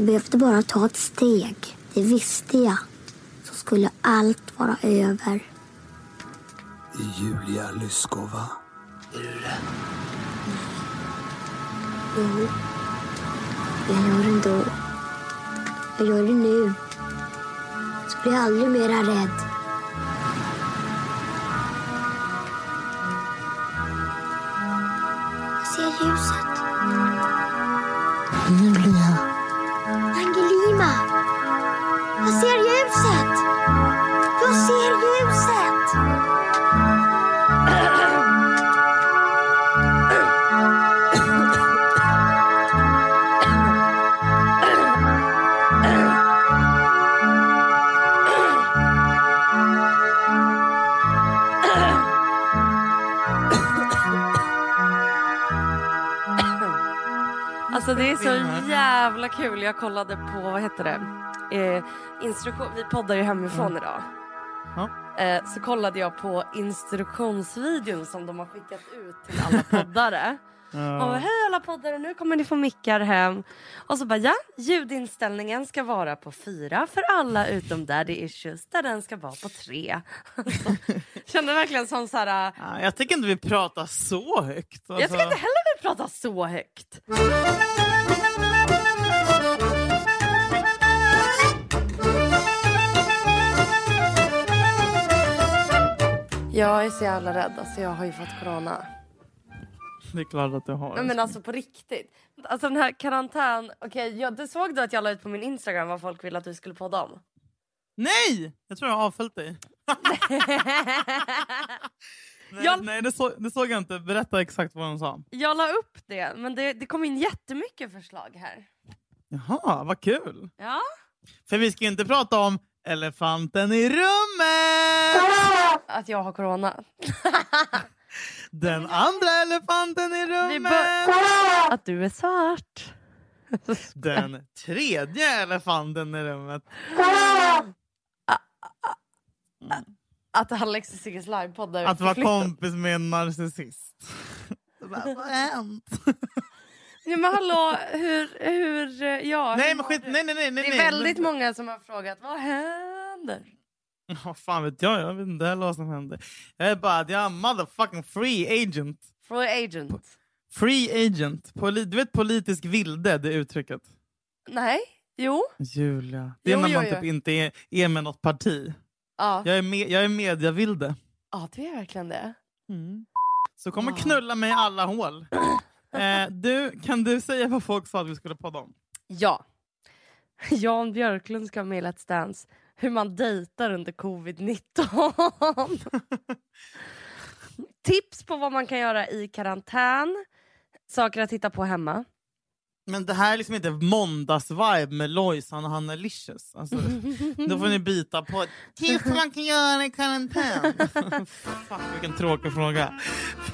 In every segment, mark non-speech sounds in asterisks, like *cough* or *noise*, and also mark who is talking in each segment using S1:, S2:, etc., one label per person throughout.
S1: Jag behövde bara ta ett steg. Det visste jag. Så skulle allt vara över.
S2: Julia Lyskova.
S1: Jo. Jag gör det då. Jag gör det nu. Så blir jag aldrig mera rädd. Jag ser ljuset.
S2: Julia.
S3: Det är så jävla kul. Jag kollade på, vad heter det? Eh, instruktion, vi poddar ju hemifrån idag.
S4: Ja.
S3: Eh, så kollade jag på instruktionsvideon som de har skickat ut till alla poddare. *laughs* Och bara, hej alla poddare, nu kommer ni få mickar hem. Och så bara ja, ljudinställningen ska vara på fyra för alla utom daddy issues där den ska vara på tre. *laughs* Alltså, kände verkligen som så här.
S4: Ja, Jag tycker inte vi pratar så högt.
S3: Jag
S4: Alltså,
S3: ska inte heller prata så högt. Jag är så jävla rädd. Alltså jag har ju fått corona.
S4: Det är klart att du har.
S3: Nej, men alltså på riktigt. Alltså den här karantän. Okej, jag, du såg du att jag la ut på min Instagram vad folk ville att vi skulle podda om?
S4: Nej! Jag tror jag har avföljt dig. *laughs* *laughs*
S3: Jag-
S4: nej det, så, det såg jag inte. Berätta exakt vad hon sa.
S3: jag la upp det, men det, det kom in jättemycket förslag här.
S4: Jaha, vad kul.
S3: Ja.
S4: För vi ska ju inte prata om elefanten i rummet!
S3: Att jag har corona. *laughs*
S4: Den andra elefanten i rummet!
S3: att du är svart. *laughs*
S4: Den tredje elefanten i rummet.
S3: Att Alex och Sigges livepodd är
S4: Att vara kompis med en narcissist. *laughs* Bara, Vad har hänt? *laughs*
S3: Ja, men hallå, hur... hur ja,
S4: Nej
S3: hur
S4: men skit, nej nej nej. nej
S3: Det är
S4: nej.
S3: väldigt många som har frågat vad händer? *laughs*
S4: Vad fan vet jag? Jag vet inte heller vad som händer. Jag är bara att jag är motherfucking free agent.
S3: Free agent.
S4: Free agent. Poli du vet politisk vilde, det uttrycket?
S3: Nej, jo.
S4: Julia. Det är
S3: Jo,
S4: när
S3: jo,
S4: man
S3: jo.
S4: typ inte är, är med något parti.
S3: Ja,
S4: Jag är, med, jag är mediavilde.
S3: ja det är verkligen det.
S4: Så kommer knulla mig i alla hål. *laughs* Eh, du, kan du säga vad folk sa att vi skulle podda om?
S3: Ja. *laughs* Jan Björklund ska med i Let's Dance. Hur man dejtar under covid-19. *laughs* Tips på vad man kan göra i karantän. Saker att titta på hemma.
S4: Men det här är liksom inte måndagsvibe med Lojsan och Hanna Licious. Alltså, *laughs* då får ni byta på tips man kan göra i karantän. *laughs* Fuck vilken tråkig fråga.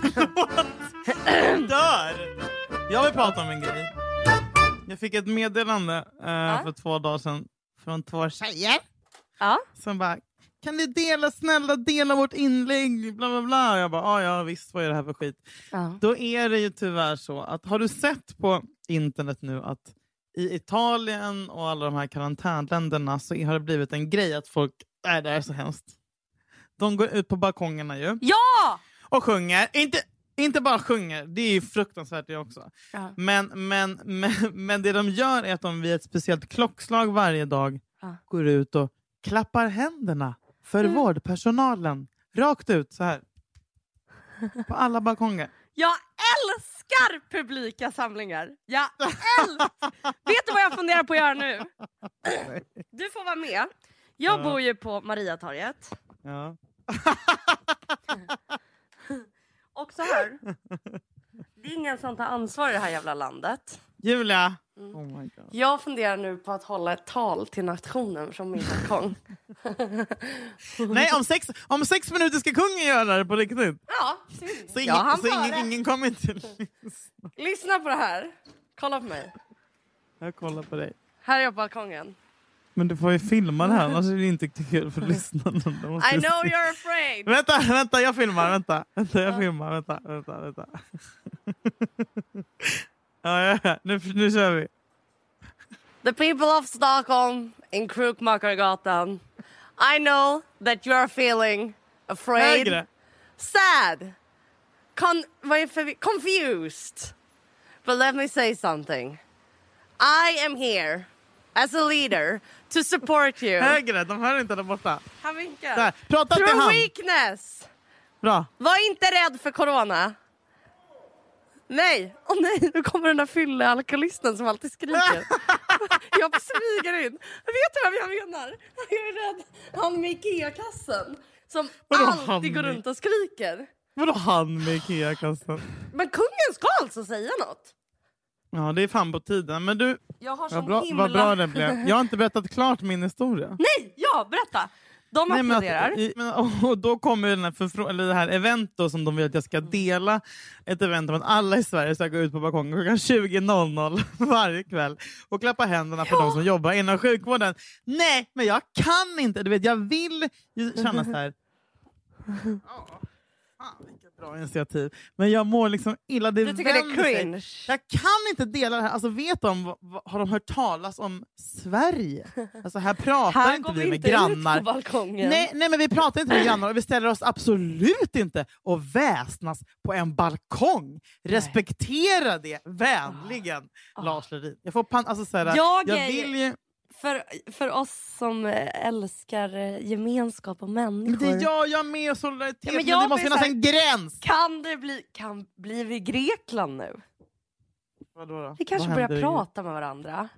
S4: Förlåt. Jag *clears throat* dör! Jag vill prata om en grej. Jag fick ett meddelande eh, för två dagar sedan från två tjejer.
S3: Ja.
S4: Som bara, kan ni dela, snälla dela vårt inlägg? Bla bla bla. Jag bara, ah, ja visst vad är det här för skit?
S3: Ja.
S4: Då är det ju tyvärr så att har du sett på internet nu att i Italien och alla de här karantänländerna så har det blivit en grej att folk, nej det är så hemskt. De går ut på balkongerna ju
S3: Ja!
S4: och sjunger. Inte, inte bara sjunger, det är ju fruktansvärt det också.
S3: Ja.
S4: Men, men, men, men det de gör är att de vid ett speciellt klockslag varje dag
S3: Ja.
S4: går ut och klappar händerna för
S3: Mm.
S4: vårdpersonalen. Rakt ut så här. På alla balkonger.
S3: Jag älskar publika samlingar. Jag älskar... Vet du vad jag funderar på att göra nu? Du får vara med. Jag
S4: Ja.
S3: bor ju på Mariatorget.
S4: Ja.
S3: Och så här. Det är ingen som tar ansvar i det här jävla landet.
S4: Julia!
S3: Mm.
S4: Oh my God.
S3: Jag funderar nu på att hålla ett tal till nationen från min balkong.
S4: Nej, om sex, om sex minuter ska kungen göra det på riktigt.
S3: Ja,
S4: Så ingen,
S3: Ja, han
S4: så ingen, ingen kommer till...
S3: lyssna på det här. Kolla på mig.
S4: Jag kollar på dig.
S3: Här är jag på balkongen.
S4: Men du får ju filma det här, annars är det inte kul för lyssnarna.
S3: I know
S4: se.
S3: you're afraid.
S4: Vänta, vänta, jag filmar. Vänta, vänta jag filmar. Vänta, vänta, vänta. ja, ja, ja. Nu, nu kör vi.
S3: The people of Stockholm in Krukmakargatan. I know that you are feeling afraid,
S4: Högre.
S3: sad, con- confused. But let me say something. I am here as a leader to support you.
S4: Högre, de hör inte där borta.
S3: Han vinkar.
S4: Där. Prata till
S3: Through
S4: han.
S3: weakness.
S4: Bra.
S3: Var inte rädd för corona. Nej, åh nej, nu kommer den där fyllealkoholisten som alltid skriker. *laughs* jag smyger in. Vet du vem jag menar? Jag är rädd. Han med Ikea-kassen. Som
S4: Vadå
S3: alltid går runt och skriker.
S4: Vadå han med Ikea-kassen?
S3: Men kungen ska alltså säga något.
S4: Ja, det är fan på tiden. Men du,
S3: Jag har
S4: vad bra,
S3: himla...
S4: vad bra det blev. Jag har inte berättat klart min historia.
S3: Nej, ja, berätta. De
S4: Nej,
S3: applåderar.
S4: i, men, *laughs* och då kommer den här förfrå- eller det här event då, som de vill att jag ska dela. Ett event om att alla i Sverige ska gå ut på balkongen klockan 20.00 *laughs* varje kväll och klappa händerna för de som jobbar inom sjukvården. Nej, men jag kan inte. Du vet, jag vill känna så här. *laughs* Ja, fan, bra initiativ. Men jag mår liksom illa. Det
S3: Du tycker det är
S4: vänder sig.
S3: cringe?
S4: Jag kan inte dela det här. Alltså, vet de, har de hört talas om Sverige? Alltså, här pratar
S3: Här
S4: inte vi
S3: vi
S4: med
S3: inte
S4: grannar.
S3: ut på balkongen.
S4: Nej, nej, men vi pratar inte med grannar och vi ställer oss absolut inte och väsnas på en balkong. Respektera det vänligen,
S3: Ah.
S4: Lars Lerin. Jag får pan- alltså, så här,
S3: Jag
S4: jag vill ju...
S3: För, för oss som älskar gemenskap och
S4: Men
S3: människor.
S4: det gör jag med solidaritet,
S3: Ja, men
S4: men,
S3: jag
S4: det måste finnas
S3: här-
S4: en gräns!
S3: Kan det bli, kan, blir vi Grekland nu?
S4: Vadå då?
S3: Vi kanske
S4: Vad
S3: börjar prata med varandra.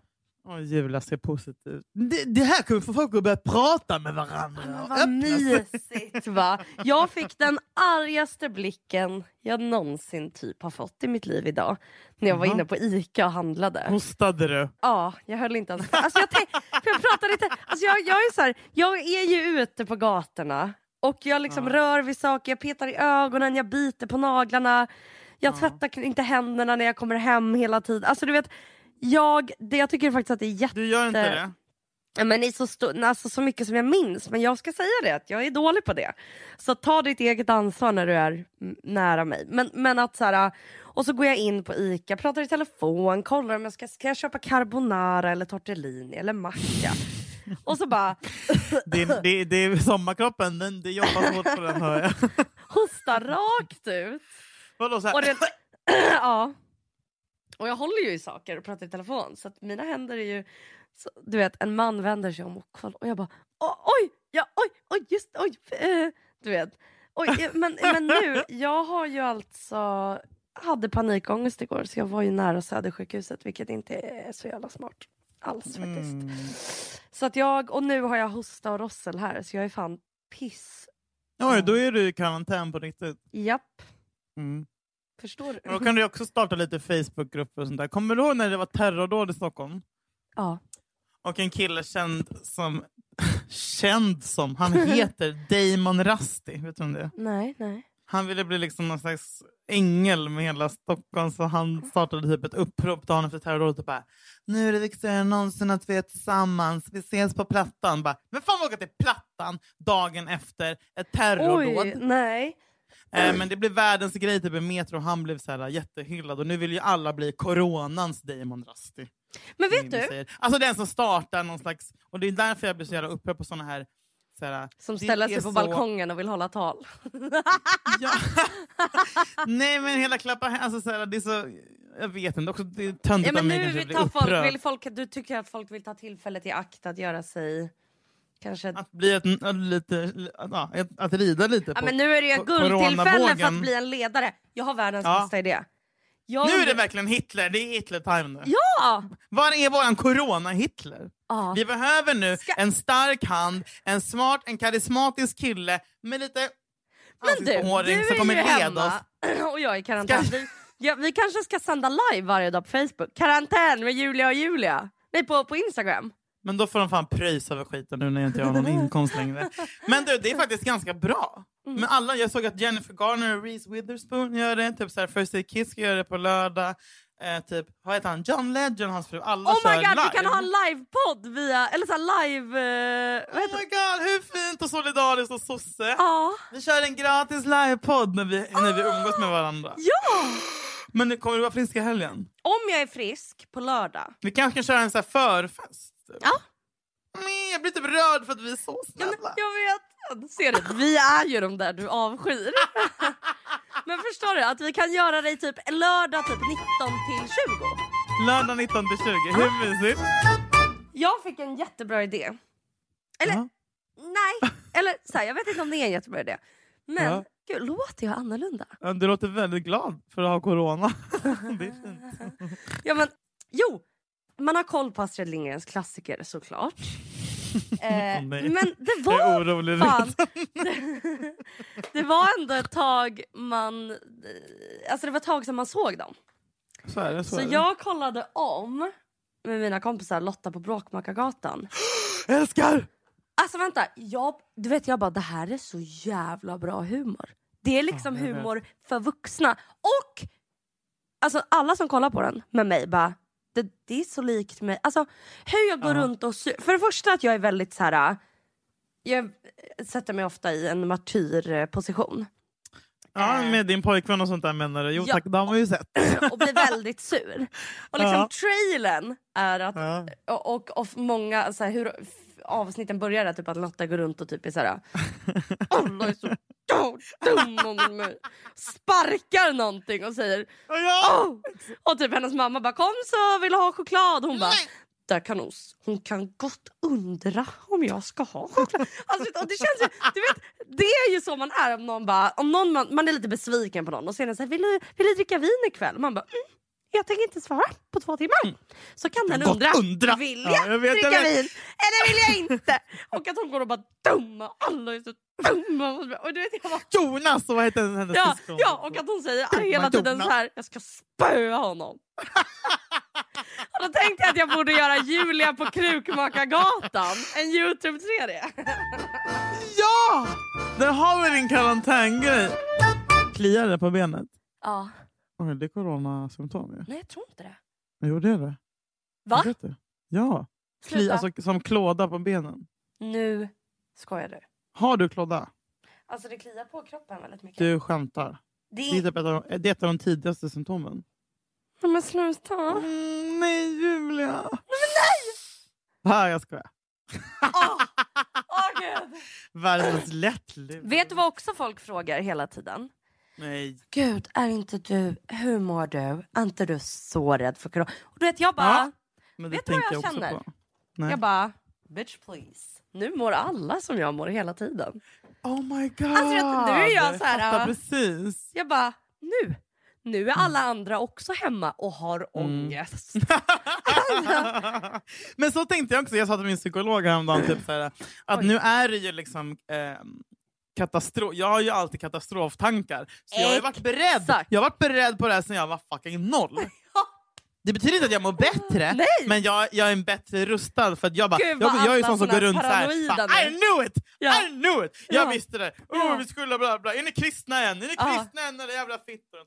S4: Åh, Julia ser positivt det, det här kommer få folk att börja prata med varandra. och
S3: Vad mysigt va? Jag fick den argaste blicken jag någonsin typ har fått i mitt liv idag. När jag var inne på Ica och handlade.
S4: Hostade du?
S3: Ja, jag höll inte ens alltså jag, tänk, för jag pratar inte, alltså jag, jag är så här, jag är ju ute på gatorna och jag liksom
S4: Ja.
S3: rör vid saker, jag petar i ögonen, jag biter på naglarna. Jag
S4: Ja.
S3: tvättar inte händerna när jag kommer hem hela tiden. Alltså du vet, jag, det, jag tycker faktiskt att det är jätte...
S4: Du gör inte det?
S3: Men i så, alltså, så mycket som jag minns, men jag ska säga det att jag är dålig på det. Så ta ditt eget ansvar när du är nära mig. Men, men att så här, och så går jag in på Ica, pratar i telefon, kollar om jag ska, ska jag köpa carbonara eller tortellini eller macka. och så bara *laughs*
S4: Det, det, det är sommarkroppen, den, det jobbar hårt på den hör jag. *laughs*
S3: hosta rakt ut.
S4: Vadå, så här?
S3: Och, det, *clears throat* ja. Och jag håller ju i saker och pratar i telefon så att mina händer är ju så, du vet en man vänder sig om och kollar och jag bara "Åh, oj, ja, oj, oj, just oj, eh, du vet. Oj, eh, men, men nu, *laughs* jag har ju alltså hade panikångest igår så jag var ju nära Södersjukhuset vilket inte är så jävla smart alls faktiskt.
S4: Mm.
S3: Så att jag, och nu har jag hosta och rossel här så jag är fan piss.
S4: Oj, då är du i karantän på riktigt.
S3: Japp,
S4: Mm.
S3: Förstår du?
S4: Då kan du också starta lite Facebookgrupper och sånt där. Kommer du ihåg när det var terrordåd i Stockholm?
S3: Ja.
S4: Och en kille känd som... *laughs* känd som? Han heter *laughs* Damon Rusty. Vet du om det?
S3: Nej, nej.
S4: Han ville bli liksom någon slags ängel med hela Stockholm så han startade typ ett upprop dagen efter terrordådet och bara Nu är det viktigare än någonsin att vi är tillsammans. Vi ses på Plattan. Bara, Vem fan vågar till Plattan dagen efter ett terrordåd?
S3: Oj, nej.
S4: Eh, men det blev världens grej typ Metro och han blev så här, jättehyllad och nu vill ju alla bli coronans Damon Rusty.
S3: Men
S4: som
S3: vet du,
S4: säger. Alltså den som startar någon slags, och det är därför jag blir så jävla upprörd på såna här, så här
S3: som
S4: det
S3: ställer sig på
S4: så-
S3: balkongen och vill hålla tal. *laughs*
S4: Ja. Nej men hela klappa alltså så här, det är så, jag vet inte, också, det är töntigt
S3: Ja, men
S4: av mig
S3: nu vill folk, vill folk, du tycker att folk vill ta tillfället i akt att göra sig kanske...
S4: Att, bli ett, att, lite, ja, ett, att rida lite
S3: Ja,
S4: på.
S3: men nu är det ju ett guldtillfälle för att bli en ledare. Jag har världens
S4: Ja.
S3: bästa idé. Jag
S4: Nu är det verkligen Hitler, det är Hitler-time nu.
S3: Ja!
S4: Var är våran corona-Hitler?
S3: ja.
S4: Vi behöver nu
S3: Ska-
S4: en stark hand, en smart, en karismatisk kille med lite
S3: Men du, du
S4: som kommer leda oss.
S3: hemma *clears throat* och jag är i karantän.
S4: Ska-
S3: Vi, ja, vi kanske ska sända live varje dag på Facebook. Karantän med Julia och Julia. Nej, på, på Instagram.
S4: Men då får de fan pröjsa över skiten nu när jag inte har någon inkomst längre. Men du, det är faktiskt ganska bra.
S3: Mm.
S4: Men alla, jag såg att Jennifer Garner och Reese Witherspoon gör det. Typ så här, First Aid Kiss ska göra det på lördag. Eh, typ, vad heter han? John Legend och hans fru. Alla
S3: Oh
S4: kör
S3: my god,
S4: live.
S3: vi kan ha en livepodd via, eller så live... eh, vad
S4: Oh my god, hur fint och solidariskt och sosse.
S3: Ja.
S4: Vi kör en gratis livepodd när vi, när vi umgås med varandra. *gasps*
S3: Ja!
S4: Men kommer du vara frisk i helgen?
S3: Om jag är frisk på lördag.
S4: Vi kanske kan köra en så här förfest?
S3: Ja.
S4: Men jag blir typ rörd för att vi är så
S3: Ja,
S4: snälla.
S3: jag vet. Ser du? Vi är ju de där du avskyr. *laughs* men förstår du att vi kan göra i typ lördag typ 19 till 20.
S4: Lördag 19 till 20. Hur mysigt?
S3: Jag fick en jättebra idé. Eller
S4: Ja.
S3: nej, *laughs* eller så här, jag vet inte om det är en jättebra idé. Men
S4: Ja.
S3: gud, låter jag annorlunda?
S4: Ja, Du låter väldigt glad för att ha corona. *laughs* det är fint.
S3: Ja, men, jo, man har koll på Astrid Lindgrens klassiker såklart. *laughs* eh, men det var
S4: orolig.
S3: fan, det, *laughs* det var ändå ett tag man, alltså det var ett tag sedan man såg dem.
S4: Så det. Så
S3: Så
S4: det.
S3: jag kollade om med mina kompisar Lotta på Bråkmakargatan. *gasps*
S4: älskar!
S3: Alltså vänta, jag, du vet jag bara det här är så jävla bra humor. Det är liksom humor för vuxna. Och alltså alla som kollar på den med mig bara det, det är så likt mig. Alltså hur jag går
S4: Ja.
S3: runt och För det första att jag är väldigt så här. Jag sätter mig ofta i en martyrposition
S4: Ja,
S3: Eh.
S4: med din pojkvän och sånt där menar du? Jo
S3: Ja.
S4: tack, de har ju sett. *laughs*
S3: och blir väldigt sur. Och liksom
S4: Ja.
S3: trailern är att och, och, och många så här, hur avsnitten börjar är typ att Lotta går runt och typ är såhär *laughs* Alla är så dumma mot mig. Sparkar någonting och säger
S4: Ja!
S3: oh! Och typ hennes mamma bara kom så vill ha choklad? Hon bara där kan hon, hon kan gott undra om jag ska ha choklad. Alltså, det, känns ju, du vet, det är ju så man är om någon, bara, om någon man, man är lite besviken på någon och sen säger vill du, vill du dricka vin ikväll? Man bara mm, jag tänker inte svara på två timmar. Så kan den undra,
S4: undra.
S3: vill
S4: Ja,
S3: jag,
S4: jag vet, jag
S3: dricka
S4: vet.
S3: vin eller vill jag inte? *laughs* Och att hon går och bara dumma, alla är så dumma. Och du vet, jag bara,
S4: Jonas, och vad heter hennes
S3: Ja,
S4: syskon?
S3: ja, och att hon säger
S4: Dumma
S3: hela tiden
S4: Jonas.
S3: så här, jag ska spöa honom. *laughs* och då tänkte jag att jag borde göra Julia på Krukmakargatan, en Youtube-serie. *laughs*
S4: Ja! Där har vi din karantängrej. Kliar det på benet?
S3: ja,
S4: Oj, det är coronasymptom ju.
S3: nej jag tror inte det.
S4: Jo, det är det.
S3: Va?
S4: Vet det. Ja.
S3: Sluta.
S4: alltså, som klåda på benen.
S3: Nu skojar du.
S4: Har du klåda?
S3: Alltså det kliar på kroppen väldigt mycket.
S4: Du skämtar.
S3: det
S4: Det är, typ ett av, de- det är ett av de tidigaste symptomen.
S3: Nej, Men sluta.
S4: Mm, nej, Julia! Nej, men nej! Ah, jag skojar.
S3: Åh *laughs* åh, gud.
S4: Världens lättlur.
S3: Vet du vad också folk frågar hela tiden?
S4: Nej.
S3: Gud, är inte du, hur mår du? Är inte du så rädd för corona? Och du vet jag bara...
S4: Ja. Men det
S3: Vet du vad jag
S4: också
S3: känner? Jag bara, bitch please. Nu mår alla som jag mår hela tiden.
S4: Oh my god!
S3: Alltså, nu är jag så här,
S4: fattar
S3: äh,
S4: precis.
S3: Jag bara, nu. Nu är alla andra också hemma och har
S4: Mm.
S3: ångest. *laughs*
S4: Men så tänkte jag också. Jag sa till min psykolog häromdagen typ, så här, att
S3: Oj.
S4: nu är det ju liksom eh, katastrof. Jag har ju alltid katastroftankar. Så jag har ju varit beredd. Jag har varit beredd på det här sedan jag var fucking noll. *laughs* Det betyder inte att jag mår bättre, *laughs*
S3: Nej.
S4: men jag, jag är bättre rustad. För att jag, bara,
S3: Gud,
S4: jag, jag är ju sån som går runt såhär. I knew it!
S3: Ja.
S4: I knew it! Jag
S3: Ja.
S4: visste det. Oh,
S3: Ja.
S4: Vi skulle bla bla. Är ni kristna än? Är ni kristna än eller jävla fittor?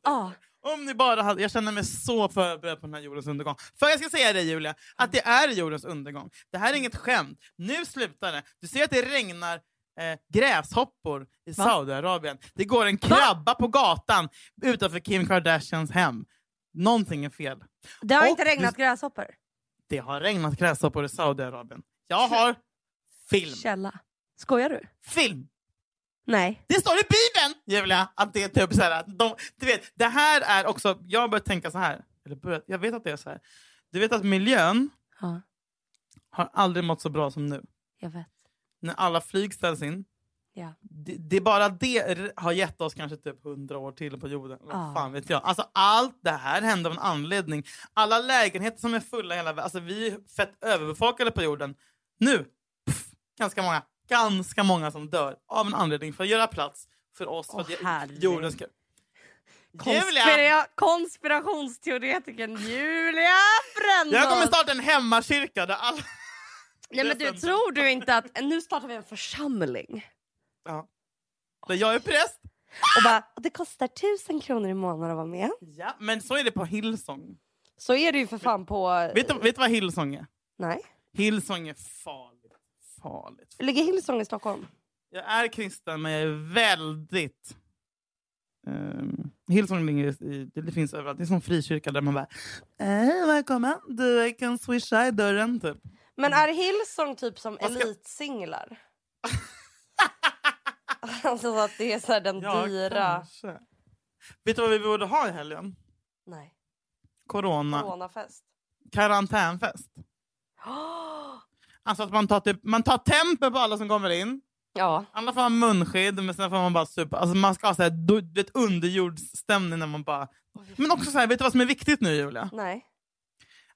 S4: Om ni bara hade, jag känner mig så förberedd på den här jordens undergång. För jag ska säga det Julia, att det är jordens undergång. Det här är inget skämt. Nu slutar det. Du ser att det regnar eh, gräshoppor i
S3: Va?
S4: Saudiarabien. Det går en krabba på gatan utanför Kim Kardashians hem. Någonting är fel.
S3: Det har
S4: Och
S3: inte regnat gräshoppor.
S4: Det har regnat gräshoppor i Saudiarabien. Jag har film.
S3: Källa. Skojar du?
S4: Film!
S3: Nej.
S4: Det står i Bibeln, Julia, att det är typ så här, de, du vet, det här är också, jag har börjat tänka så här, eller börjat, jag vet att det är så här. Du vet att miljön
S3: Ja,
S4: har aldrig mått så bra som nu.
S3: jag vet.
S4: När alla flyg ställs in,
S3: Ja.
S4: det, det är bara det har gett oss kanske typ hundra år till på jorden. Vad
S3: Ja.
S4: fan vet jag. Alltså allt det här hände av en anledning. Alla lägenheter som är fulla hela världen, alltså vi är fett överbefolkade på jorden. Nu, pff, ganska många, ganska många som dör av en anledning för att göra plats för oss. För
S3: Åh,
S4: att jorden ska...
S3: Konspira- konspirationsteoretikern Julia Brännholm.
S4: Jag kommer starta en hemmakyrka där alla...
S3: Nej men du, tror du inte att nu startar vi en församling?
S4: Ja. Där jag är präst.
S3: Och bara, det kostar tusen kronor i månaden att vara med.
S4: Ja, men så är det på Hillsong.
S3: Så är det ju för fan på...
S4: Vet du, vet du vad Hillsong är?
S3: Nej.
S4: Hillsong är farligt. Farligt.
S3: Ligger Hillsong i Stockholm?
S4: Jag är kristen men jag är väldigt... ehm, Hillsong ligger i, det, finns överallt. Det är som frikyrka där man bara eh, välkommen, du kan swisha i dörren typ.
S3: Men är Hillsong typ som
S4: ska-
S3: elitsinglar? *laughs* alltså så att det är så den
S4: Ja,
S3: dyra...
S4: kanske. Vet du vad vi borde ha i helgen?
S3: Nej.
S4: Corona.
S3: Coronafest.
S4: Karantänfest. *gasps* Alltså att man tar, typ, man tar tempen på alla som kommer in.
S3: Ja.
S4: Alla får ha munskydd, men sen får man bara supa. Alltså man ska ha så här, du vet, underjordsstämning när man bara... Men också så här, vet du vad som är viktigt nu Julia?
S3: Nej.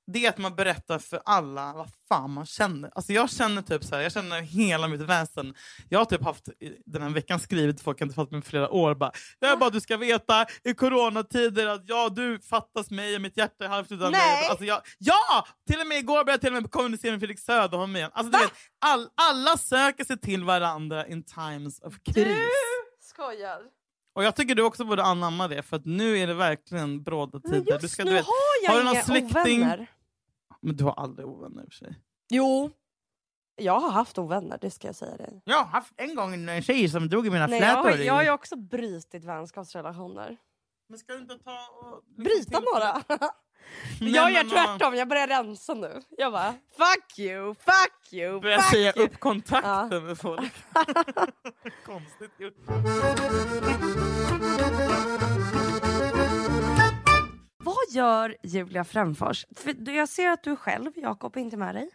S4: Det är att man berättar för alla vad fan man känner. Alltså jag känner typ så här, jag känner hela mitt väsen. Jag har typ haft den här veckan skrivit folk jag inte fattat mig flera år. Bara, jag bara du ska veta i coronatider att ja, du fattas mig och mitt hjärta är halvt utan
S3: Nej.
S4: dig. Alltså jag, ja! Till och med igår började jag till och med kommunicera med Felix Söderholm igen. Alltså, du vet, all, alla söker sig till varandra in times of kris.
S3: Du skojar.
S4: Och jag tycker du också borde anamma det för att nu är det verkligen bråda
S3: Men
S4: tider.
S3: just
S4: Du ska,
S3: nu
S4: du vet,
S3: har jag
S4: har du
S3: inga
S4: släkting-
S3: ovänner.
S4: men du har aldrig ovänner i och för sig.
S3: Jo. Jag har haft ovänner, det ska jag säga dig.
S4: Jag har haft en gång en tjej som drog i mina
S3: Nej, jag, har,
S4: flätor.
S3: jag har ju också brutit vänskapsrelationer.
S4: Men ska du inte ta och... liksom
S3: Bryta några? *laughs* *laughs*
S4: Nej,
S3: jag gör
S4: men,
S3: tvärtom, jag börjar rensa nu. Jag bara, fuck you, fuck you,
S4: Börja
S3: fuck
S4: säga
S3: you.
S4: upp kontakten med folk. *laughs* Konstigt gjort.
S3: Vad gör Julia Fränfors? För jag ser att du själv, Jakob, är inte med dig.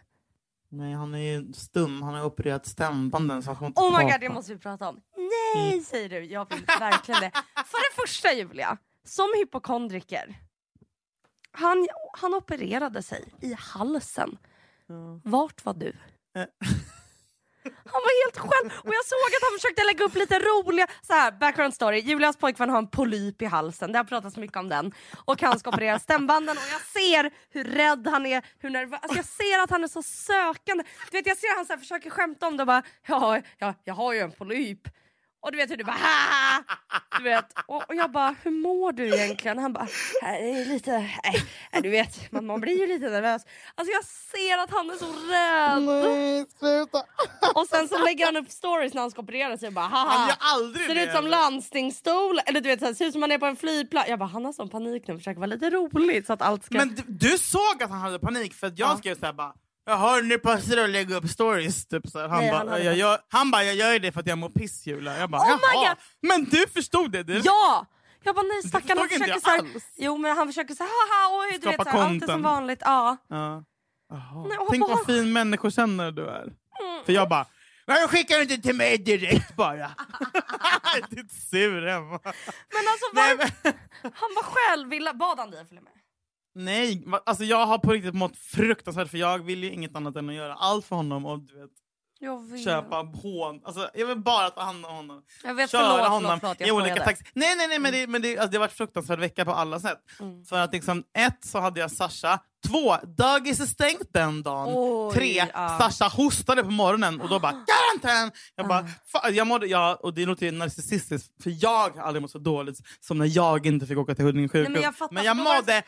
S4: Nej, han är ju stum. Han har opererat stämbanden så han inte
S3: Oh my god, det måste vi prata om. Nej, säger du. Jag vill verkligen det. För det första, Julia, som hypokondriker. Han, han opererade sig i halsen. Vart var du?
S4: Eh. *laughs*
S3: Han var helt själv och jag såg att han försökte lägga upp lite roliga så här, background story. Julias pojkvän har en polyp i halsen, det har pratats mycket om den. Och han ska operera stämbanden och jag ser hur rädd han är, hur nervös. Alltså jag ser att han är så sökande. Du vet jag ser att han så här försöker skämta om det och bara ja, ja jag har ju en polyp. Och du vet hur du bara "Haha!" du vet. Och, och jag bara hur mår du egentligen? Han bara "Nej, det är lite, nej, nej, du vet man, man blir ju lite nervös. Alltså jag ser att han är så rädd.
S4: Nej, sluta!
S3: Och sen så lägger han upp stories när han ska operera sig och bara
S4: Han
S3: haha.
S4: gör aldrig
S3: Ser
S4: det.
S3: ut som landstingsstol, eller du vet så här, ser ut som han är på en flygplats. Jag bara han har sån panik nu försöker vara lite roligt så att allt ska...
S4: Men du, du såg att han hade panik för jag
S3: Ja.
S4: skrev såhär bara jag hör nu passar det att lägga upp stories. Typ, så här. Han,
S3: Nej, han
S4: bara, jag, gör, han bara, jag gör det för att jag mår piss Julia. Jag bara,
S3: Oh
S4: jaha. Men du förstod det direkt.
S3: Ja! Jag bara nej stackarn han försöker
S4: jag
S3: så här. Jo men han försöker så här haha oj du vet
S4: Skapa
S3: så här, allt är som vanligt. Ja.
S4: Ja. Jaha.
S3: Nej,
S4: Tänk
S3: bara-
S4: vad fin människokännare du är.
S3: Mm.
S4: För jag bara, varför skickar du inte till mig direkt bara? *laughs* Ditt sur hemma.
S3: Men alltså
S4: Nej,
S3: var,
S4: men,
S3: han var själv, ville, bad han dig att följa med?
S4: Nej, alltså jag har på riktigt mått fruktansvärt för jag vill ju inget annat än att göra allt för honom och du vet,
S3: Jag
S4: köpa hån. Alltså, jag vill bara ta hand om honom.
S3: Jag vet,
S4: köra
S3: förlåt,
S4: honom
S3: förlåt, förlåt, jag
S4: i olika taxi. Nej, nej, nej, men det, men det, alltså, det har varit fruktansvärd vecka på alla sätt.
S3: Mm.
S4: För att liksom, ett så hade jag Sasha, två, dagis är stängt den dagen.
S3: Oj,
S4: Tre,
S3: ja.
S4: Sasha hostade på morgonen och då bara *gasps* karantän! Jag bara, fa- jag mådde, ja, och det låter ju narcissistiskt för jag har aldrig mått så dåligt som när jag inte fick åka till Huddinge sjukhus.
S3: men jag fattar,
S4: men jag mådde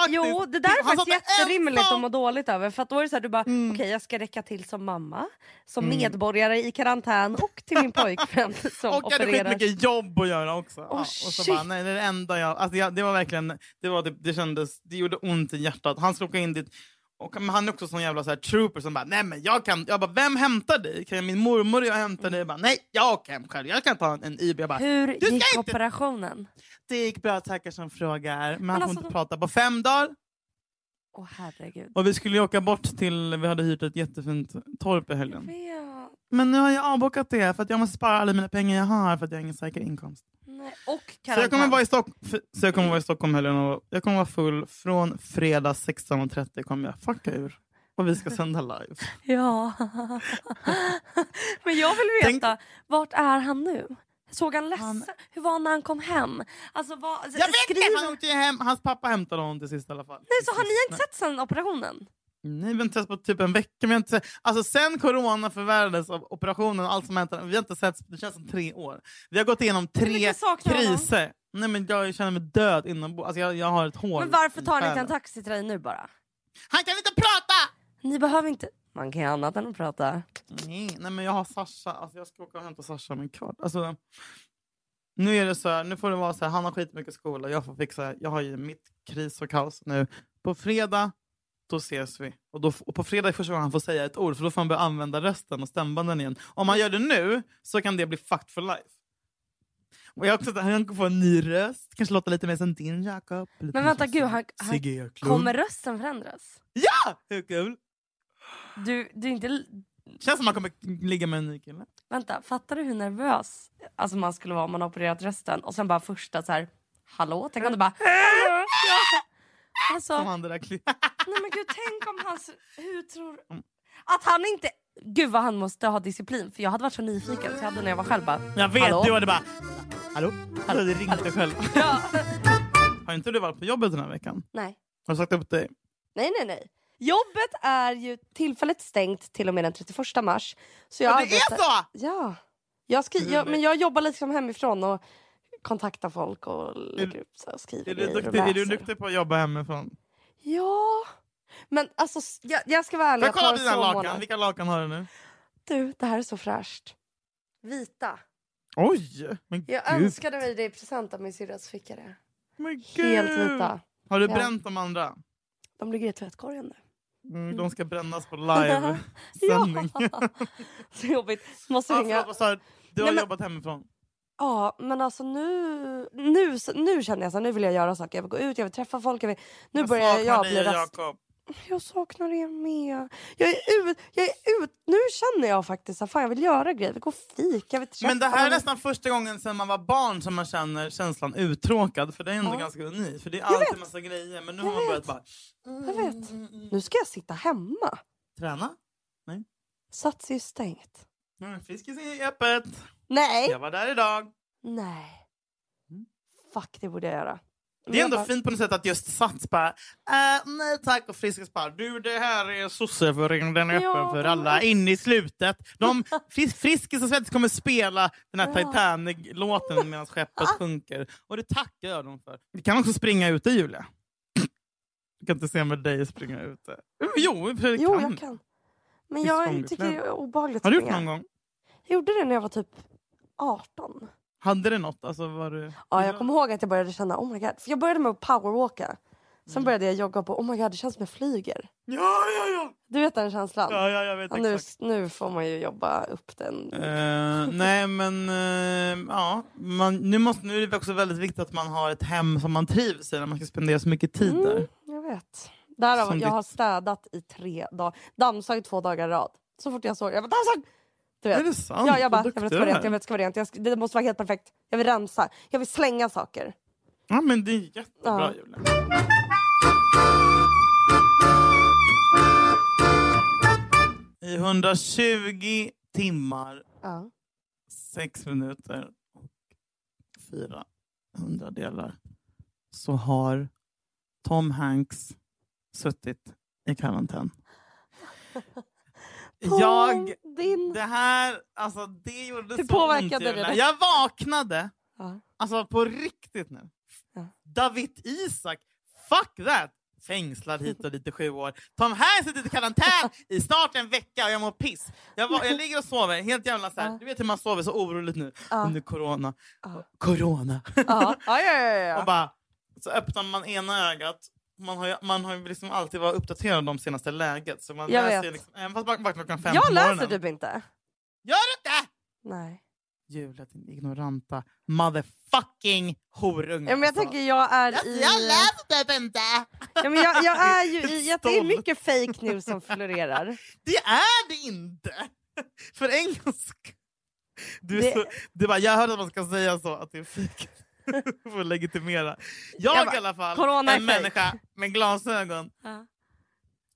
S4: faktiskt...
S3: Jo, det där är
S4: Han
S3: faktiskt jätterimligt
S4: ensam.
S3: att må dåligt över. För att då är det så här, du bara,
S4: Mm.
S3: okej jag ska räcka till som mamma, som medborgare i karantän och till min pojkvän *laughs* som
S4: Och jag hade skitmycket jobb att göra också. ja, och så
S3: shit.
S4: bara, nej, det är det enda jag... Alltså jag det var verkligen... Det, var, det, det kändes... Det gjorde ont i hjärtat. Han skulle åka in dit... Och, men han är också sån jävla så här, trooper som bara, nej men jag kan... Jag bara, vem hämtar dig? Kan min mormor jag hämta dig? Jag bara, nej, jag åker hem själv. Jag kan ta en, en IB. Jag bara,
S3: Hur gick
S4: inte-
S3: operationen?
S4: det gick bra, tackar som frågar. Men han får
S3: alltså,
S4: inte prata på fem dagar.
S3: Åh herregud.
S4: Och vi skulle ju åka bort till... Vi hade hyrt ett jättefint torp i helgen. Men nu har jag avbokat det för att jag måste spara alla mina pengar jag har för att jag har ingen säker inkomst.
S3: Nej. Och
S4: Så jag, kommer vara i Stock- så jag kommer vara i Stockholm helgen och jag kommer vara full från fredag 16.30 kommer jag fucka ur. Och vi ska sända live. *laughs*
S3: Ja. *laughs* Men jag vill veta, vart är han nu? Såg han ledsen?
S4: Han-
S3: Hur var han när han kom hem? Alltså, vad,
S4: Jag vet
S3: skriver-
S4: inte! Han åkte hem. Hans pappa hämtade honom till sist i alla fall.
S3: Nej, så har ni inte sett sen operationen?
S4: Nej, vi har inte sett på typ en vecka. Vi har inte alltså sen corona förvärrades av operationen och allt som hänt, vi har inte sett, det känns som tre år. Vi har gått igenom tre
S3: honom?
S4: kriser. Nej, men jag känner mig död inombords. Alltså jag, jag har ett hål
S3: Men varför tar ni inte en taxi till dig nu bara?
S4: Han kan inte prata!
S3: Ni behöver inte... Man kan ju annat än att prata.
S4: Nej, nej men jag har Sasha. Alltså jag ska åka och hämta Sasha om en kvart. Alltså, Nu är det så här, nu får det vara så här, han har skitmycket skola, jag får fixa, jag har ju mitt kris och kaos nu. På fredag, då ses vi. Och, då, och på fredag är första gången han får säga ett ord, för då får han börja använda rösten och stämbanden igen. Om han gör det nu så kan det bli fucked for life. Och jag också, han kan få en ny röst, kanske låta lite mer som din Jakob.
S3: Men vänta gud, han, han, kommer rösten förändras?
S4: Ja! Hur kul?
S3: Du, du inte...
S4: Känns som att han kommer ligga med en ny kille.
S3: Vänta, fattar du hur nervös alltså man skulle vara om man opererat rösten och sen bara första så här, hallå? Tänk om du bara... *laughs* Alltså,
S4: Som han det där *laughs*
S3: nej men gud, tänk om hans... Hur tror... Att han inte... Gud vad han måste ha disciplin för jag hade varit så nyfiken så jag hade när jag var själv bara...
S4: Jag vet,
S3: Hallå?
S4: du hade bara... Hallå? Hallå? Det ringde själv. *laughs*
S3: Ja.
S4: Har inte du varit på jobbet den här veckan?
S3: nej.
S4: Har du sagt upp dig?
S3: Nej, nej, nej. Jobbet är ju tillfälligt stängt till och med den 31 mars. Så jag
S4: Ja, det
S3: arbetar...
S4: är så!
S3: Ja. Jag, skri... jag, men jag jobbar liksom hemifrån och kontaktar folk och lägger upp så här, skriver
S4: Är du,
S3: grejer och
S4: duktig, är du duktig på att jobba hemifrån?
S3: Ja. Men alltså, jag, jag ska vara ärlig.
S4: jag kolla dina
S3: så
S4: lakan?
S3: månader.
S4: Vilka lakan har du nu?
S3: Du, det här är så fräscht. Vita.
S4: Oj! Men
S3: Jag
S4: gud.
S3: önskade mig det i present av min syrras fickare.
S4: Men
S3: Helt
S4: gud.
S3: vita.
S4: Har du
S3: Ja.
S4: bränt de andra?
S3: De ligger i tvättkorgen nu.
S4: Mm, de ska brännas på *laughs* live-sändning.
S3: Ja. *laughs* så jobbigt. Måste
S4: Ja,
S3: ringa.
S4: du? Du har
S3: Nej, men-
S4: jobbat hemifrån?
S3: Ja, men alltså nu, nu, nu känner jag så nu vill jag göra saker. Jag vill gå ut, jag vill träffa folk. Jag vill, nu
S4: Jag
S3: börjar jag bli rast. Jag saknar er med. Jag är ut, jag är ut. Nu känner jag faktiskt att fan, jag vill göra grejer. Jag vill gå och fika. Jag vill träffa
S4: Men det här är nästan första gången sedan man var barn som man känner känslan uttråkad. För det är ändå
S3: Ja.
S4: ganska unikt. För det är
S3: Jag
S4: alltid
S3: vet.
S4: massa grejer. Men nu
S3: Jag
S4: har man börjat
S3: vet.
S4: bara...
S3: Jag vet. Nu ska jag sitta hemma.
S4: Träna.
S3: Sats är ju stängt.
S4: Mm, Friskis är öppet.
S3: Nej!
S4: Jag var där idag.
S3: Nej.
S4: Mm.
S3: Fuck, det borde jag göra.
S4: Det är ändå fint på något sätt att just Sats bara, äh, nej tack och Friskis bara, du det här är sosseföringen, den är öppen
S3: Ja,
S4: för alla, in i slutet. De, *laughs* Fris- Friskis och Svettis kommer spela den här. Titanic-låten medan *laughs* skeppet sjunker. Och det tackar jag dem för. Vi kan också springa ute Julia. *clears throat* Jag kan inte se med dig springa ute. Jo, och för sig
S3: Jo,
S4: kan.
S3: jag kan. Men jag tycker det är obehagligt
S4: Har du gjort någon gång?
S3: Jag gjorde det när jag var typ 18.
S4: Hade det något? Alltså, var du...
S3: Ja, jag kommer ihåg att jag började känna oh my god. För jag började med att powerwalka. Sen
S4: Mm.
S3: började jag jogga på oh my god det känns som jag flyger.
S4: Ja, ja, ja!
S3: Du vet den känslan?
S4: Ja, ja, jag vet
S3: Ja, nu, nu får man ju jobba upp den.
S4: Eh, nej men eh, ja, man, nu, måste, nu är det också väldigt viktigt att man har ett hem som man trivs i när man ska spendera så mycket tid där.
S3: Mm, jag vet. Därav
S4: Som
S3: jag
S4: ditt-
S3: har städat i tre dagar. Dammsugit två dagar i rad. Så fort jag såg jag bara dammsug! Du vet.
S4: Är det sant?
S3: Ja, jag bara, jag vill att det ska vara rent, jag vill att det ska vara rent. Jag ska, det måste vara helt perfekt. Jag vill rensa. Jag vill slänga saker.
S4: Ja men det är jättebra
S3: Ja.
S4: Julia. I 120 timmar,
S3: Ja.
S4: 6 minuter och 400 delar så har Tom Hanks suttit i karantän. *laughs* Jag
S3: din...
S4: Det här, alltså det gjorde
S3: Det
S4: så ont
S3: dig.
S4: Jag vaknade,
S3: Ja.
S4: alltså på riktigt nu.
S3: Ja.
S4: David Isak, fuck that! Fängslad hit och dit i sju år. Tom Hanks sitter i karantän i snart en vecka och jag mår piss. Jag, var, jag ligger och sover, helt jävla så här. Du vet hur man sover så oroligt nu
S3: Ja.
S4: under corona.
S3: Ja.
S4: Corona.
S3: Ja. Ja, ja, ja, ja. *laughs*
S4: och bara, så öppnar man ena ögat man har ju, man har ju liksom alltid varit uppdaterad om de senaste läget. Så man
S3: Jag
S4: läser
S3: vet.
S4: liksom, även fast man vaknar klockan fem
S3: Jag läser typ inte.
S4: Gör du inte?
S3: Nej.
S4: Julia, din ignoranta motherfucking horunge.
S3: Ja, men jag
S4: alltså.
S3: tänker jag är
S4: Jag,
S3: i...
S4: jag läser typ inte!
S3: Ja, men jag, jag är ju *laughs* i... att Det är mycket fake news som florerar. *laughs*
S4: Det är det inte! *laughs* För en gångs skull. Du,
S3: Det-
S4: så, du bara, jag hörde att man ska säga så, att det är fake. *laughs* För att legitimera. Jag,
S3: Jag bara,
S4: i alla fall, en
S3: fake.
S4: människa med glasögon,
S3: Ja.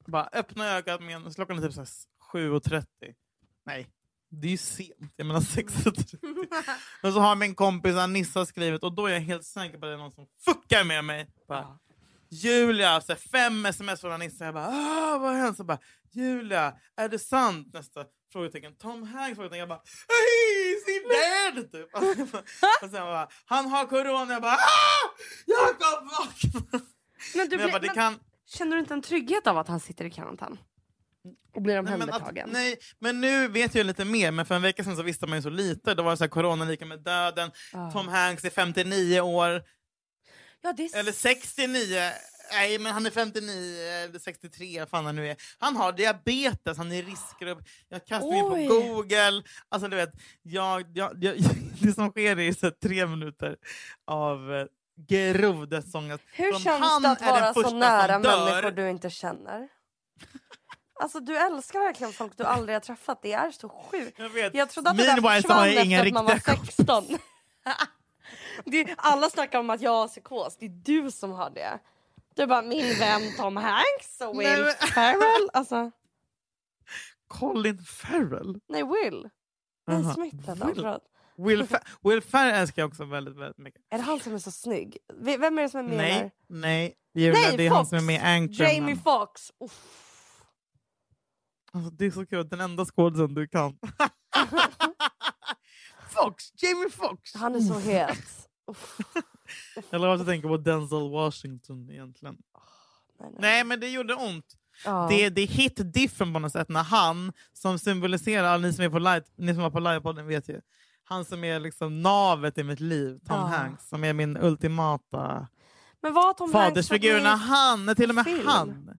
S4: bara öppnar ögat med en, så klockan är typ så här 7.30. Nej, det är ju sent. Jag menar 6.30. *laughs* Men så har min kompis Anissa skrivit och då är jag helt säker på att det är någon som fuckar med mig. Bara, Julia, så här, fem sms från Anissa. Jag bara, ah, vad har hänt? Så bara, Julia, är det sant? Nästa frågetecken. Tom Hanks frågetecken. Jag bara, hey, is he dead? Typ. *laughs* och sen bara, han har corona. Jag bara, ah, Jakob vakna! *laughs*
S3: Men du
S4: Men jag bara,
S3: blir,
S4: det
S3: men,
S4: kan...
S3: Känner du inte en trygghet av att han sitter i karantän? och blir omhändertagen.
S4: nej, men nu vet jag lite mer, men för en vecka sedan så visste man ju så lite. Då var det så här, corona lika med döden,
S3: Ja.
S4: Tom Hanks är 59 år,
S3: ja, det är
S4: eller 69. Nej, men han är 59 eller 63, vad fan han nu är. Han har diabetes, han är i riskgrupp. Jag kastar in på Google. Alltså, du vet, jag, jag, jag, *laughs* det som sker är så tre minuter av eh, grov dödsångest.
S3: Hur
S4: Som
S3: känns det att vara så nära människor du inte känner? Alltså du älskar verkligen folk du aldrig har träffat. Det är så sjukt.
S4: Jag vet.
S3: Jag trodde att det där försvann efter att man var
S4: riktiga
S3: 16. *laughs* det är, alla snackar om att jag har psykos. Det är du som har det. Du bara, min vän Tom Hanks och Will
S4: Nej, men-
S3: Ferrell. Alltså,
S4: Colin Farrell?
S3: nej, Will. Han.
S4: Will. Will, Fer- Will Ferrell älskar jag också väldigt, väldigt mycket.
S3: Är det han som är så snygg? Vem är det som är med?
S4: Nej, nej. Julia,
S3: Nej,
S4: det är han
S3: Fox.
S4: som är med i Anchorman.
S3: Jamie. Uff.
S4: Alltså, det är så kul, den enda skådisen du kan. *laughs* Fox! Jamie Fox!
S3: Han är så het. *laughs*
S4: Jag låter tänka på Denzel Washington egentligen.
S3: Nej, nej.
S4: Nej, men det gjorde ont.
S3: Ja.
S4: Det, det hit different på något sätt när han, som symboliserar, alla ni som, är på live, ni som var på livepodden vet ju, han som är liksom navet i mitt liv, Tom
S3: Ja.
S4: Hanks, som är min ultimata
S3: Men vad Tom
S4: fadersfigur. När han, till och med
S3: film?
S4: han.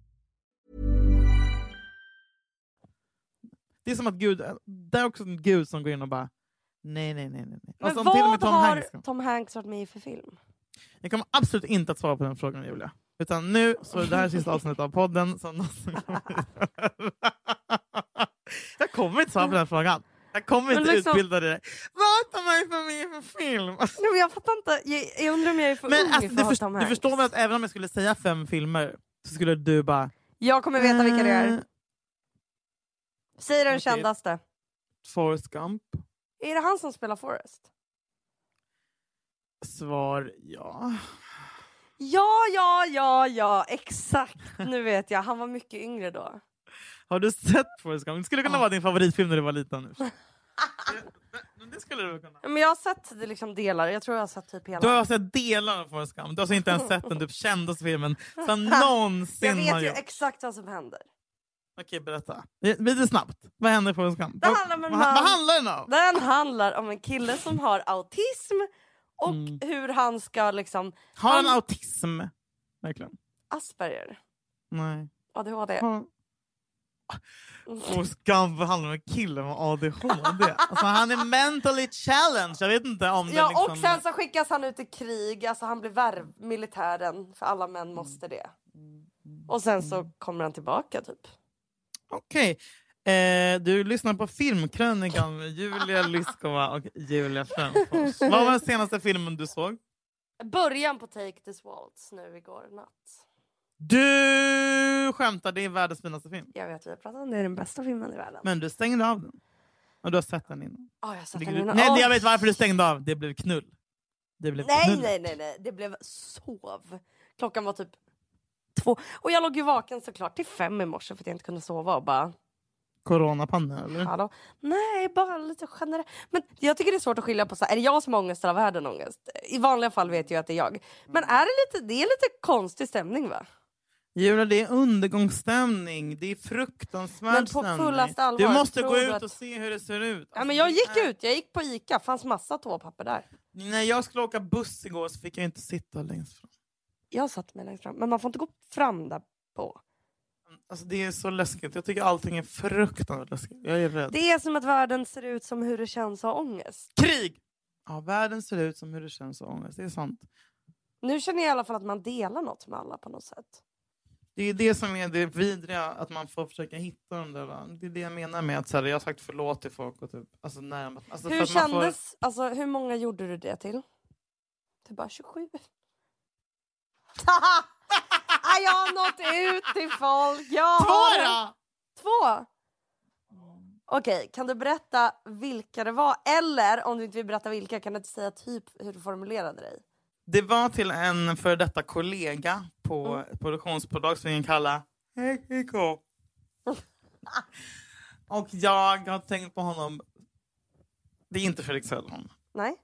S4: Det är som att Gud, det är också en Gud som går in och bara nej, nej, nej. nej. nej.
S3: Men
S4: med
S3: vad
S4: Tom
S3: har
S4: Hanks.
S3: Tom Hanks varit med i för film?
S4: Jag kommer absolut inte att svara på den frågan Julia. Utan nu, så är det här sista avsnittet av podden. Som *laughs* jag kommer inte svara på den frågan. Jag kommer inte
S3: liksom-
S4: utbilda dig. Vad tar man för med för film?
S3: Nej, men jag fattar inte. Jag, jag undrar om jag är för
S4: Men
S3: ung
S4: alltså,
S3: för
S4: du,
S3: att ha
S4: först,
S3: Tom
S4: du
S3: Hanks.
S4: förstår väl att även om jag skulle säga fem filmer så skulle du bara...
S3: Jag kommer veta vilka det
S4: "Eh,
S3: är. Säg den kändaste.
S4: Forrest Gump.
S3: Är det han som spelar Forrest?
S4: Svar ja.
S3: Ja, ja, ja, ja, exakt. Nu vet jag. Han var mycket yngre då.
S4: Har du sett Forrest Gump? Det skulle kunna vara din favoritfilm när du var liten. *laughs* nu. Det- Det skulle du kunna.
S3: Men jag har sett det liksom delar. Jag tror jag har sett typ hela.
S4: Du har sett delar av Forrest Gump. Du har alltså inte ens sett den typ *laughs* kändaste filmen som någonsin
S3: jag
S4: har
S3: vet ju
S4: gjorts.
S3: exakt vad som händer.
S4: Okej, berätta. Lite snabbt. Vad händer Vad,
S3: om en
S4: vad, vad handlar den om?
S3: Den handlar om en kille som har autism och
S4: Mm.
S3: hur han ska liksom...
S4: Har han
S3: han-
S4: autism? Verkligen.
S3: Asperger.
S4: Nej.
S3: ADHD.
S4: Har- Forrest Gump handlar om en kille med ADHD. Alltså, han är mentally challenged. Jag vet inte om det
S3: Ja,
S4: liksom...
S3: och sen så skickas han ut i krig. Alltså han blir värv, militären. För alla män måste det. Och sen så kommer han tillbaka typ.
S4: Okej. Eh, du lyssnar på Filmkrönikan med Julia Lyskova och Julia Fränfors. Vad var den senaste filmen du såg?
S3: Början på Take This Waltz nu igår natt.
S4: Du skämtar, det är världens finaste film.
S3: Jag vet, vi har pratat om det. är den bästa filmen i världen.
S4: Men du stängde av den. Och du har sett den innan.
S3: Ja, jag har sett den innan.
S4: Nej,
S3: Åh,
S4: jag vet varför du stängde av. Det blev knull. Det blev
S3: Nej,
S4: knull.
S3: nej, nej, nej. Det blev sov. Klockan var typ två. Och jag låg ju vaken såklart till fem i morse för att jag inte kunde sova och bara
S4: Coronapanna eller?
S3: hallå. Nej, bara lite generellt. Men jag tycker det är svårt att skilja på så här, är det jag som har ångest eller har världen ångest? I vanliga fall vet jag att det är jag. Men är det lite, det är lite konstig stämning va?
S4: Julia, det är undergångsstämning. Det är fruktansvärd
S3: Men på
S4: stämning.
S3: fullaste allvar,
S4: Du måste gå ut
S3: att-
S4: och se hur det ser ut.
S3: Ja,
S4: Alltså,
S3: men jag
S4: det
S3: gick
S4: är-
S3: ut, jag gick på Ica, fanns massa toapapper där.
S4: När jag skulle åka buss igår så fick jag inte sitta längst fram.
S3: Jag satt mig längst fram, men man får inte gå fram där på.
S4: Alltså, det är så läskigt. Jag tycker allting är fruktansvärt läskigt. Jag är rädd.
S3: Det är som att världen ser ut som hur det känns att ha ångest.
S4: Krig! Ja, världen ser ut som hur det känns att ha ångest. Det är sant.
S3: Nu känner jag i alla fall att man delar något med alla på något sätt.
S4: Det är det som är det vidriga, att man får försöka hitta de där... Det är det jag menar med att så här, jag har sagt förlåt till folk. Och typ, alltså, närmat, alltså,
S3: Hur
S4: man får-
S3: kändes, alltså hur många gjorde du det till? Till bara 27? *laughs* Jag har nått ut till folk. Jag
S4: Två då!
S3: Två? Okej, kan du berätta vilka det var? Eller om du inte vill berätta vilka, kan du inte säga typ hur du formulerade dig?
S4: Det var till en före detta kollega på
S3: Mm.
S4: ett produktionsbolag som vi kan kalla HK. *laughs* Och jag har tänkt på honom. Det är inte Fredrik Söderholm.
S3: Nej?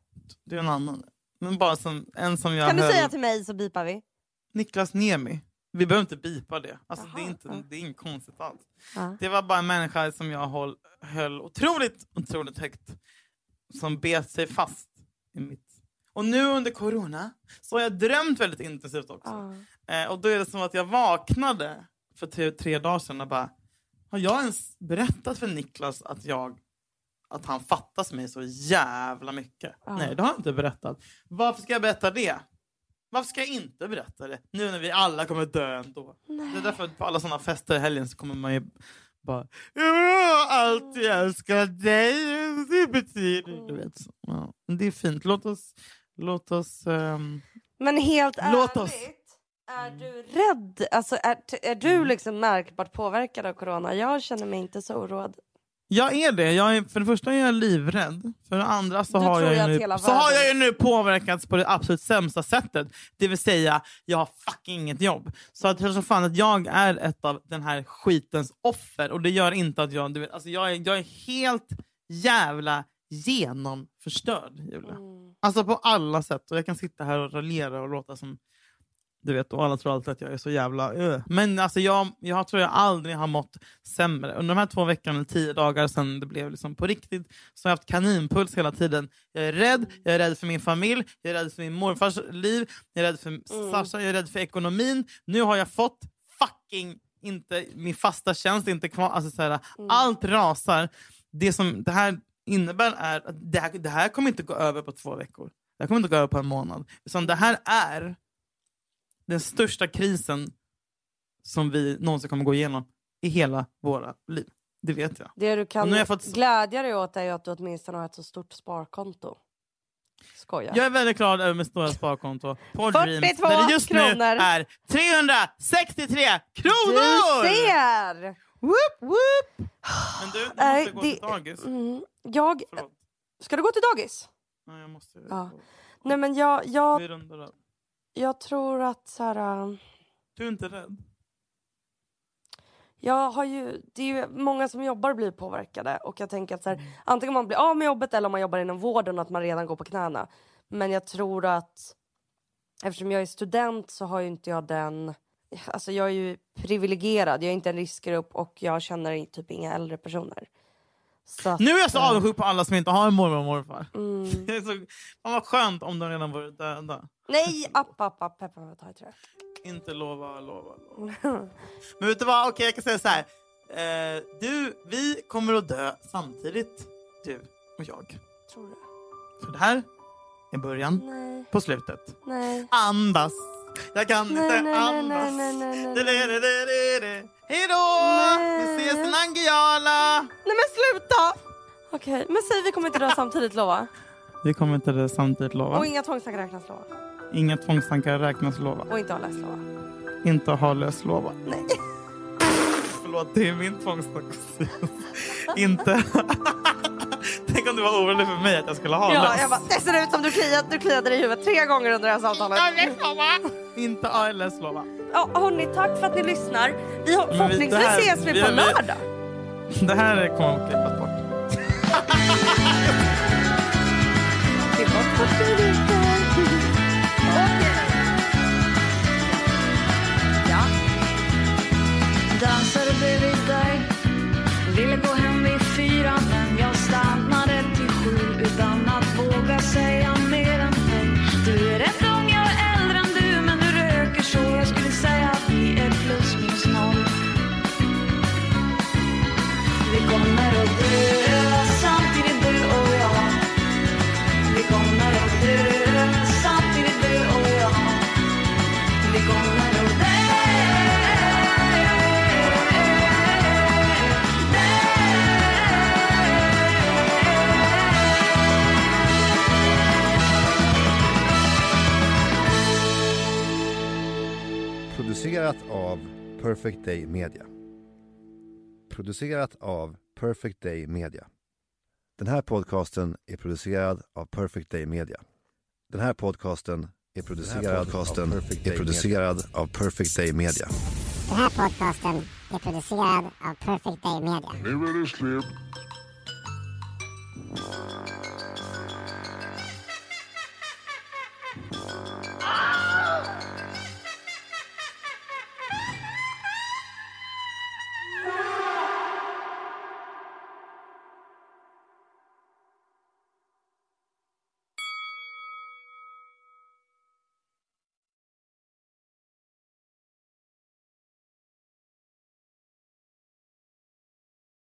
S4: Det är en annan. Men bara som, en som jag
S3: Kan du
S4: höll.
S3: säga till mig så bipar vi?
S4: Niklas Niemi. Vi behöver inte bipa det. Alltså, det, är inte,
S3: ja.
S4: det är inget konstigt alls.
S3: Ja.
S4: Det var bara en människa som jag höll, höll otroligt, otroligt högt. Som bet sig fast i mitt... Och nu under corona så har jag drömt väldigt intensivt också.
S3: Ja.
S4: Eh, och då är det som att jag vaknade för tre, tre dagar sedan och bara... Har jag ens berättat för Niklas att jag att han fattas mig så jävla mycket?
S3: Ja.
S4: Nej, det har jag inte berättat. Varför ska jag berätta det? Varför ska jag inte berätta det? Nu när vi alla kommer dö ändå. Det är därför att på alla såna fester i helgen så kommer man ju bara... Jag alltid älskat dig. Det betyder... Du vet. så. Ja. Det är fint. Låt oss... Låt oss ehm,
S3: Men helt
S4: Låt
S3: ärligt,
S4: oss.
S3: är du rädd? Alltså, är, är du
S4: Mm.
S3: liksom märkbart påverkad av corona? Jag känner mig inte så oroad.
S4: Jag är det. Jag är, för det första är jag livrädd. För det andra så,
S3: Du
S4: har jag, nu, så har jag nu påverkats på det absolut sämsta sättet. Det vill säga, jag har fucking inget jobb. Så att jag tror fan att jag är ett av den här skitens offer. Och det gör inte att jag... Du vet, alltså jag, är, jag är helt jävla genomförstörd, Julia.
S3: Mm.
S4: Alltså på alla sätt. Och jag kan sitta här och raljera och låta som... Du vet, och alla tror alltid att jag är så jävla... Uh. Men alltså jag, jag tror jag aldrig har mått sämre. Under de här två veckorna, eller tio dagar sedan det blev liksom på riktigt, så har jag haft kaninpuls hela tiden. Jag är rädd, jag är rädd för min familj, jag är rädd för min morfars liv, jag är rädd för Sasha, jag är rädd för ekonomin. Nu har jag fått fucking inte min fasta tjänst är inte kvar. Alltså så här, Allt rasar. Det som det här innebär är att det här, det här kommer inte gå över på två veckor. Det här kommer inte gå över på en månad. Utan det här är den största krisen som vi någonsin kommer gå igenom i hela våra liv. Det vet jag.
S3: Det du kan
S4: nu fått-
S3: glädja dig åt är att du åtminstone har ett så stort sparkonto. Skoja.
S4: Jag är väldigt glad över mitt stora sparkonto på
S3: 42
S4: Dreams. Där det just nu
S3: kronor.
S4: är 363
S3: Du
S4: kronor!
S3: ser!
S4: Whoop, whoop. Men du, du måste
S3: Nej,
S4: gå
S3: det-
S4: till dagis.
S3: Mm, jag...
S4: Förlåt.
S3: Ska du gå till dagis?
S4: Nej, jag måste...
S3: Ja. Nej men jag, jag,
S4: Vi rundar av.
S3: jag tror att så här, äh,
S4: Du är inte rädd?
S3: jag har ju, det är ju många som jobbar blir påverkade och jag tänker att så här,
S4: Mm.
S3: antingen man blir av med jobbet eller om man jobbar inom vården och att man redan går på knäna. Men jag tror att eftersom jag är student så har ju inte jag den, alltså jag är ju privilegierad, jag är inte en riskgrupp och jag känner typ inga äldre personer. Att,
S4: Nu är jag så
S3: eh,
S4: avundsjuk på alla som inte har en mormor och morfar.
S3: Mm. *laughs*
S4: Det är så, fan vad skönt om de redan vore döda.
S3: Nej, app, app, app, peppa mig ta i trä.
S4: Inte lova, lova, lova. *laughs* Men vet du vad? Okej, jag kan säga så här. Eh, du, vi kommer att dö samtidigt, du och jag.
S3: Tror du?
S4: För det här är början
S3: Nej,
S4: på slutet.
S3: nej.
S4: Andas! Jag kan
S3: Nej,
S4: inte
S3: nej, nej,
S4: andas.
S3: nej, nej, nej, nej.
S4: Du-du-du-du-du. Hej då! Vi ses i Nangijala!
S3: Nej men sluta! Okej, men säg vi kommer inte dö samtidigt lova.
S4: Vi kommer inte det samtidigt lova.
S3: Och inga tvångstankar räknas lova.
S4: Inga tvångstankar räknas lova.
S3: Och inte ha läst lova.
S4: Inte ha lös lova.
S3: Nej. *laughs*
S4: Förlåt, det är min tvångstanke. *laughs* inte... *laughs* Tänk om du var orolig för mig att jag skulle ha
S3: Ja,
S4: lös.
S3: jag bara, det ser ut som du kliade, du kliade dig i huvudet tre gånger under det här samtalet.
S4: Inte ALS lova.
S3: Ja, hörni, tack för att ni lyssnar. Vi förhoppningsvis
S4: här-
S3: ses vi
S4: vi
S3: på lördag.
S4: Det här kommer att klippas bort. *laughs*
S5: Producerat av
S6: Perfect Day Media. Producerat av Perfect Day Media. Den här podcasten är producerad av Perfect Day Media. Den här podcasten är producerad, podcasten är producerad av Perfect Day Media.
S7: Den här podcasten är producerad av Perfect Day Media.
S8: Nu är det slut. Ah!